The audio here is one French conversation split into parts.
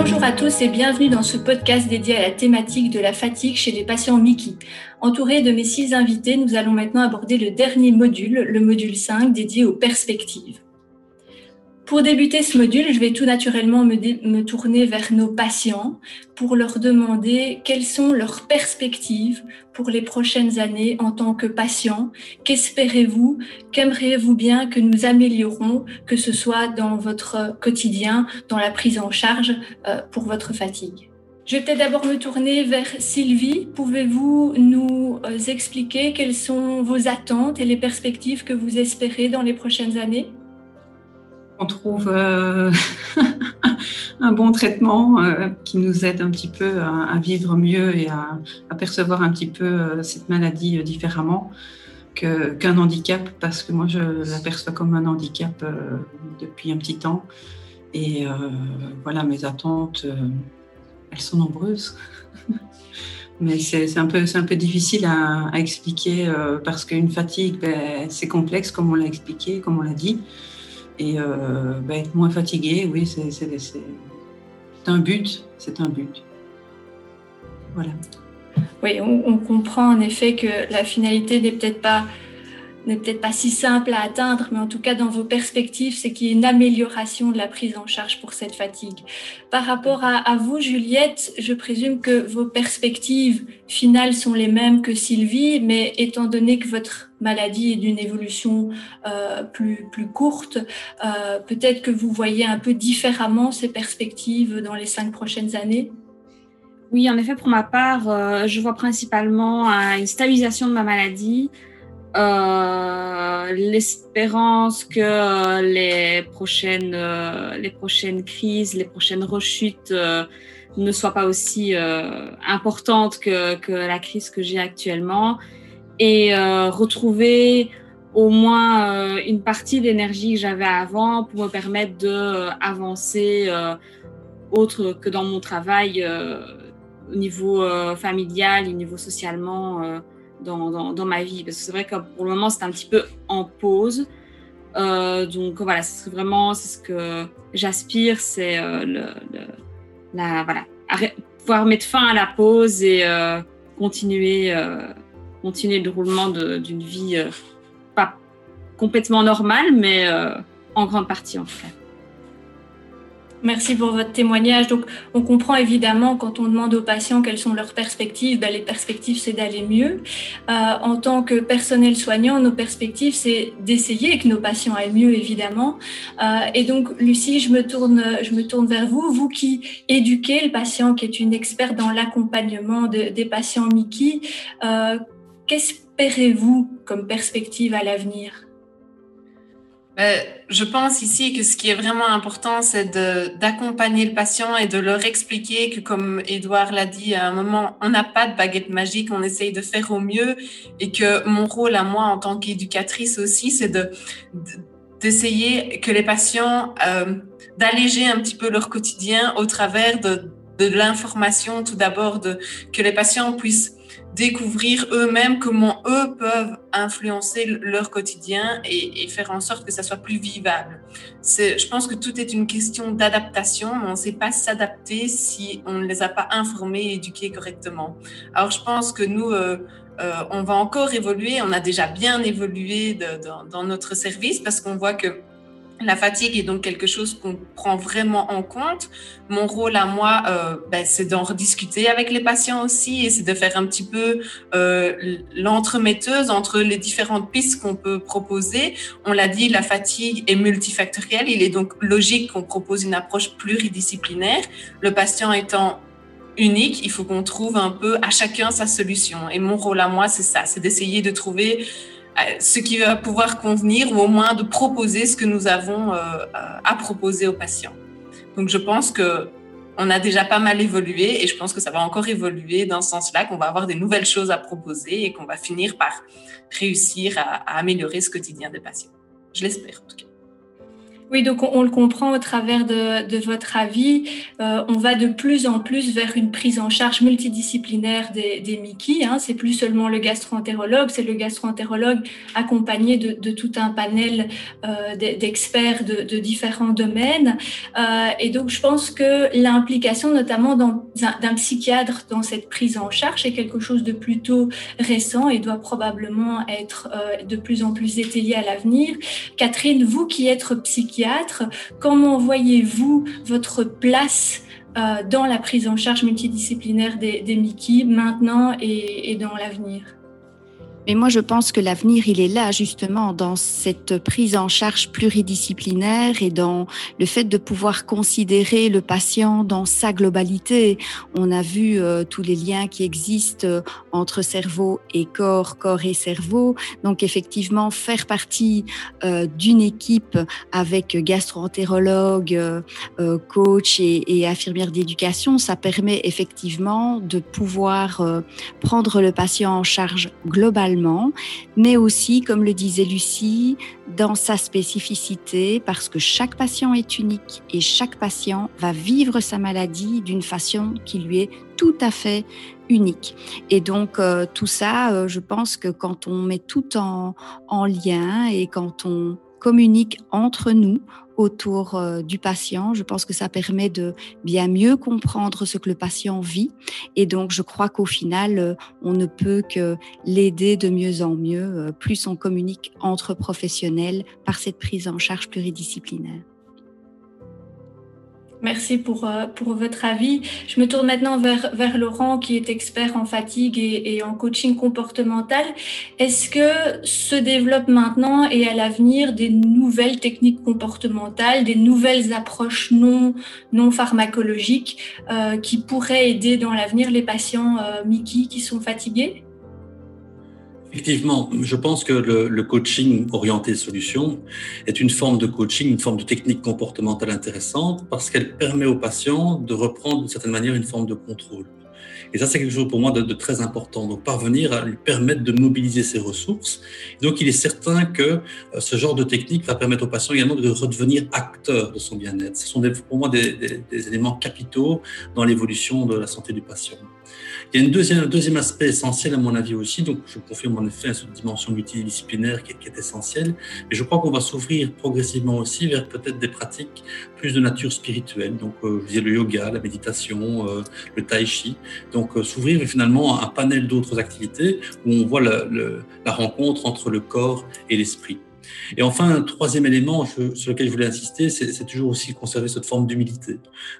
Bonjour à tous et bienvenue dans ce podcast dédié à la thématique de la fatigue chez les patients Mickey. Entouré de mes six invités, nous allons maintenant aborder le dernier module, le module 5, dédié aux perspectives. Pour débuter ce module, je vais tout naturellement me, tourner vers nos patients pour leur demander quelles sont leurs perspectives pour les prochaines années en tant que patients. Qu'espérez-vous? Qu'aimeriez-vous bien que nous améliorons, que ce soit dans votre quotidien, dans la prise en charge euh, pour votre fatigue? Je vais peut-être d'abord me tourner vers Sylvie. Pouvez-vous nous euh, expliquer quelles sont vos attentes et les perspectives que vous espérez dans les prochaines années? On trouve euh, un bon traitement euh, qui nous aide un petit peu à, vivre mieux et à, percevoir un petit peu euh, cette maladie différemment qu'un handicap, parce que moi je l'aperçois comme un handicap depuis un petit temps. Et voilà, mes attentes, elles sont nombreuses. Mais c'est un, peu, un peu difficile à, expliquer parce qu'une fatigue, ben, c'est complexe, comme on l'a expliqué, comme on l'a dit. Et euh, bah, être moins fatigué, oui, c'est un but. C'est un but. Voilà. Oui, on, on, comprend en effet que la finalité n'est peut-être pas n'est peut-être pas si simple à atteindre, mais en tout cas dans vos perspectives, c'est qu'il y ait une amélioration de la prise en charge pour cette fatigue. Par rapport à, vous, Juliette, je présume que vos perspectives finales sont les mêmes que Sylvie, mais étant donné que votre maladie est d'une évolution euh, plus, plus courte, euh, peut-être que vous voyez un peu différemment ces perspectives dans les cinq prochaines années? Oui, en effet, pour ma part, euh, je vois principalement une stabilisation de ma maladie, euh, l'espérance que euh, les prochaines, euh, les prochaines crises, les prochaines rechutes ne soient pas aussi importantes que, que, la crise que j'ai actuellement. Et retrouver au moins une partie d'énergie que j'avais avant pour me permettre d'avancer autre que dans mon travail au niveau familial, au niveau socialement dans, ma vie. Parce que c'est vrai que pour le moment, c'est un petit peu en pause. Euh, donc voilà, c'est vraiment ce que j'aspire, c'est euh, la, voilà, pouvoir mettre fin à la pause et euh, continuer, continuer le roulement d'une vie pas complètement normale, mais en grande partie en tout cas. Merci pour votre témoignage. Donc, on comprend évidemment quand on demande aux patients quelles sont leurs perspectives, ben, les perspectives, c'est d'aller mieux. Euh, en tant que personnel soignant, nos perspectives, c'est d'essayer que nos patients aillent mieux, évidemment. Euh, et donc, Lucie, je me tourne, je me tourne vers vous, vous qui éduquez le patient, qui est une experte dans l'accompagnement des patients Mickey. Euh, Qu'espérez-vous comme perspective à l'avenir? Je pense ici que ce qui est vraiment important, c'est d'accompagner le patient et de leur expliquer que, comme Edouard l'a dit à un moment, on n'a pas de baguette magique, on essaye de faire au mieux et que mon rôle à moi en tant qu'éducatrice aussi, c'est de, d'essayer que les patients, euh, d'alléger un petit peu leur quotidien au travers de, l'information, tout d'abord, que les patients puissent découvrir eux-mêmes comment eux peuvent influencer leur quotidien et, faire en sorte que ça soit plus vivable. Je pense que tout est une question d'adaptation, mais on ne sait pas s'adapter si on ne les a pas informés et éduqués correctement. Alors je pense que nous, euh, euh, on va encore évoluer, on a déjà bien évolué dans notre service parce qu'on voit que la fatigue est donc quelque chose qu'on prend vraiment en compte. Mon rôle à moi, euh, ben, c'est d'en rediscuter avec les patients aussi et c'est de faire un petit peu euh, l'entremetteuse entre les différentes pistes qu'on peut proposer. On l'a dit, la fatigue est multifactorielle. Il est donc logique qu'on propose une approche pluridisciplinaire. Le patient étant unique, il faut qu'on trouve un peu à chacun sa solution. Et mon rôle à moi, c'est ça, c'est d'essayer de trouver ce qui va pouvoir convenir ou au moins de proposer ce que nous avons euh, à proposer aux patients. Donc je pense que on a déjà pas mal évolué et je pense que ça va encore évoluer dans ce sens-là, qu'on va avoir des nouvelles choses à proposer et qu'on va finir par réussir à, améliorer ce quotidien des patients. Je l'espère en tout cas. Oui, donc on, le comprend au travers de, votre avis. Euh, on va de plus en plus vers une prise en charge multidisciplinaire des, des. Hein. C'est plus seulement le gastroentérologue, c'est le gastroentérologue accompagné de, tout un panel euh, d'experts de, différents domaines. Euh, et donc je pense que l'implication notamment d'un psychiatre dans cette prise en charge est quelque chose de plutôt récent et doit probablement être de plus en plus étayé à l'avenir. Catherine, vous qui êtes psychiatre, Comment voyez-vous votre place euh, dans la prise en charge multidisciplinaire des, des Mickey maintenant et dans l'avenir? Mais moi, je pense que l'avenir, il est là justement dans cette prise en charge pluridisciplinaire et dans le fait de pouvoir considérer le patient dans sa globalité. On a vu euh, tous les liens qui existent euh, entre cerveau et corps, corps et cerveau. Donc effectivement, faire partie euh, d'une équipe avec gastro-entérologue, coach et, et infirmière d'éducation, ça permet effectivement de pouvoir prendre le patient en charge globalement mais aussi, comme le disait Lucie, dans sa spécificité, parce que chaque patient est unique et chaque patient va vivre sa maladie d'une façon qui lui est tout à fait unique. Et donc, euh, tout ça, euh, je pense que quand on met tout en, en lien et quand on communique entre nous, autour euh, du patient. Je pense que ça permet de bien mieux comprendre ce que le patient vit. Et donc, je crois qu'au final, euh, on ne peut que l'aider de mieux en mieux, euh, plus on communique entre professionnels par cette prise en charge pluridisciplinaire. Merci pour, euh, pour votre avis. Je me tourne maintenant vers, vers Laurent, qui est expert en fatigue et, et en coaching comportemental. Est-ce que se développent maintenant et à l'avenir des nouvelles techniques comportementales, des nouvelles approches non, non pharmacologiques euh, qui pourraient aider dans l'avenir les patients euh, Mickey qui sont fatigués? Effectivement, je pense que le, coaching orienté solution est une forme de coaching, une forme de technique comportementale intéressante parce qu'elle permet aux patients de reprendre d'une certaine manière une forme de contrôle. Et ça, c'est quelque chose pour moi de, très important. Donc, parvenir à lui permettre de mobiliser ses ressources. Donc, il est certain que euh, ce genre de technique va permettre aux patients également de redevenir acteurs de son bien-être. Ce sont pour moi des, éléments capitaux dans l'évolution de la santé du patient. Il y a une deuxième, un deuxième aspect essentiel à mon avis aussi, donc je confirme en effet cette dimension multidisciplinaire qui est, essentielle, mais je crois qu'on va s'ouvrir progressivement aussi vers peut-être des pratiques plus de nature spirituelle, donc euh, je disais le yoga, la méditation, euh, le tai chi, euh, s'ouvrir finalement un panel d'autres activités où on voit la rencontre entre le corps et l'esprit. Et enfin, un troisième élément sur lequel je voulais insister, c'est toujours aussi conserver cette forme d'humilité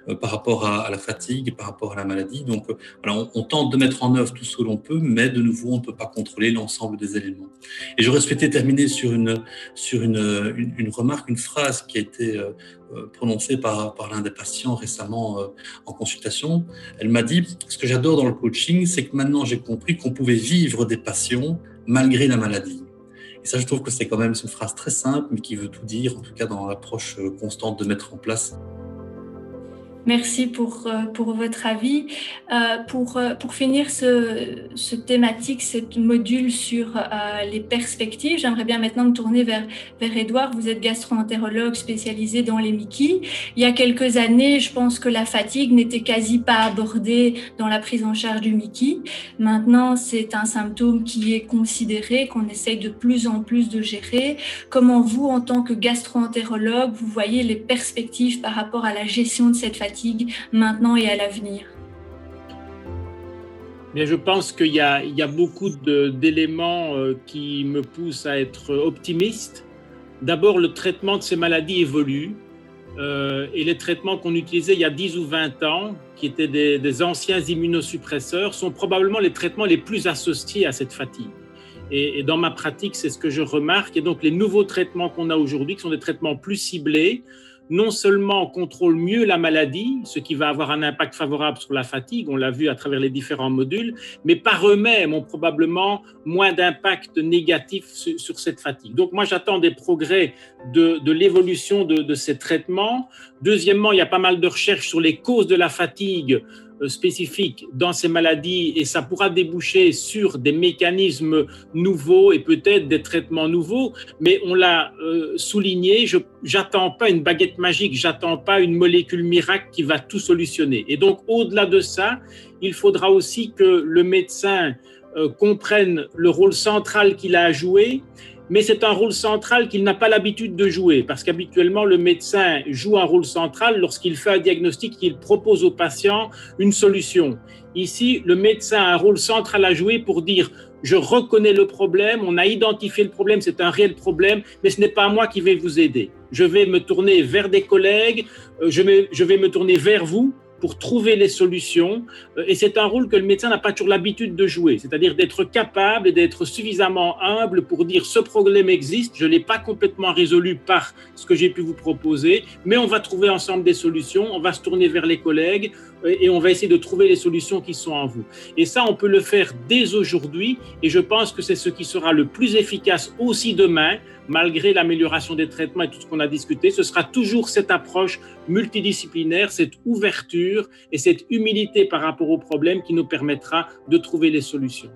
euh, par rapport à, la fatigue par rapport à la maladie. Donc, euh, voilà, on, tente de mettre en œuvre tout ce que l'on peut, mais de nouveau, on ne peut pas contrôler l'ensemble des éléments. Et j'aurais souhaité terminer sur une, sur une, une, remarque, une phrase qui a été euh, prononcée par, par l'un des patients récemment en consultation. Elle m'a dit, ce que j'adore dans le coaching, c'est que maintenant j'ai compris qu'on pouvait vivre des passions malgré la maladie. Et ça, je trouve que c'est quand même une phrase très simple, mais qui veut tout dire, en tout cas dans l'approche euh, constante de mettre en place Merci pour, euh, pour votre avis. Euh, pour, euh, pour finir ce, ce thématique, ce module sur les perspectives, j'aimerais bien maintenant me tourner vers, vers Edouard. Vous êtes gastro-entérologue spécialisé dans les Mickey. Il y a quelques années, je pense que la fatigue n'était quasi pas abordée dans la prise en charge du Mickey. Maintenant, c'est un symptôme qui est considéré, qu'on essaye de plus en plus de gérer. Comment vous, en tant que gastro-entérologue, vous voyez les perspectives par rapport à la gestion de cette fatigue maintenant et à l'avenir Bien, je pense qu'il y, a beaucoup d'éléments euh, qui me poussent à être optimiste. D'abord, le traitement de ces maladies évolue. Euh, et les traitements qu'on utilisait il y a 10 ou 20 ans, qui étaient des, anciens immunosuppresseurs, sont probablement les traitements les plus associés à cette fatigue. Et dans ma pratique, c'est ce que je remarque. Et donc, les nouveaux traitements qu'on a aujourd'hui, qui sont des traitements plus ciblés, non seulement contrôle mieux la maladie, ce qui va avoir un impact favorable sur la fatigue, on l'a vu à travers les différents modules, mais par eux-mêmes ont probablement moins d'impact négatif sur, cette fatigue. Donc moi j'attends des progrès de, l'évolution de, ces traitements. Deuxièmement, il y a pas mal de recherches sur les causes de la fatigue euh, spécifiques dans ces maladies et ça pourra déboucher sur des mécanismes nouveaux et peut-être des traitements nouveaux, mais on l'a euh, souligné, je n'attends pas une baguette magique, j'attends pas une molécule miracle qui va tout solutionner. Et donc au-delà de ça, il faudra aussi que le médecin euh, comprenne le rôle central qu'il a à jouer mais c'est un rôle central qu'il n'a pas l'habitude de jouer, parce qu'habituellement, le médecin joue un rôle central lorsqu'il fait un diagnostic, il propose au patient une solution. Ici, le médecin a un rôle central à jouer pour dire, je reconnais le problème, on a identifié le problème, c'est un réel problème, mais ce n'est pas moi qui vais vous aider. Je vais me tourner vers des collègues, euh, je vais me tourner vers vous pour trouver les solutions. Euh, et c'est un rôle que le médecin n'a pas toujours l'habitude de jouer, c'est-à-dire d'être capable et d'être suffisamment humble pour dire ce problème existe, je ne l'ai pas complètement résolu par ce que j'ai pu vous proposer, mais on va trouver ensemble des solutions, on va se tourner vers les collègues euh, et on va essayer de trouver les solutions qui sont en vous. Et ça, on peut le faire dès aujourd'hui et je pense que c'est ce qui sera le plus efficace aussi demain malgré l'amélioration des traitements et tout ce qu'on a discuté, ce sera toujours cette approche multidisciplinaire, cette ouverture et cette humilité par rapport aux problèmes qui nous permettra de trouver les solutions.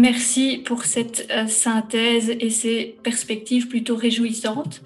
Merci pour cette euh, synthèse et ces perspectives plutôt réjouissantes.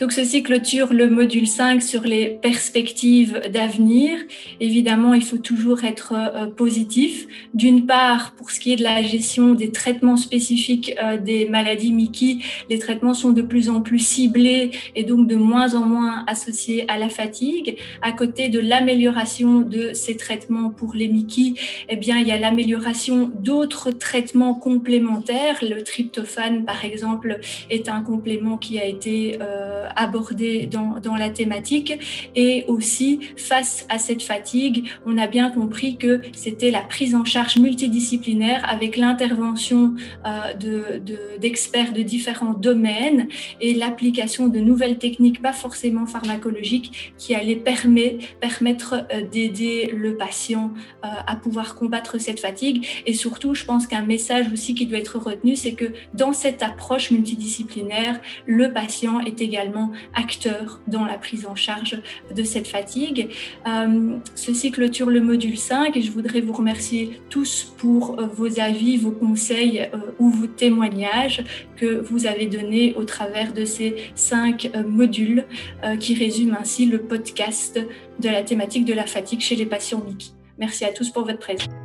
Donc ceci clôture le module 5 sur les perspectives d'avenir. Évidemment, il faut toujours être euh, positif. D'une part, pour ce qui est de la gestion des traitements spécifiques euh, des maladies Mickey, les traitements sont de plus en plus ciblés et donc de moins en moins associés à la fatigue. À côté de l'amélioration de ces traitements pour les Mickey, eh bien, il y a l'amélioration d'autres traitements complémentaires. Le tryptophane, par exemple, est un complément qui a été euh, abordé dans, dans, la thématique. Et aussi, face à cette fatigue, on a bien compris que c'était la prise en charge multidisciplinaire avec l'intervention euh, d'experts de, différents domaines et l'application de nouvelles techniques, pas forcément pharmacologiques, qui allaient permettre, permettre euh, d'aider le patient euh, à pouvoir combattre cette fatigue. Et surtout, je pense qu'un message aussi qui doit être retenu, c'est que dans cette approche multidisciplinaire, le patient est également acteurs dans la prise en charge de cette fatigue. Euh, ceci clôture le module 5 et je voudrais vous remercier tous pour euh, vos avis, vos conseils euh, ou vos témoignages que vous avez donnés au travers de ces cinq modules qui résument ainsi le podcast de la thématique de la fatigue chez les patients Mickey. Merci à tous pour votre présence.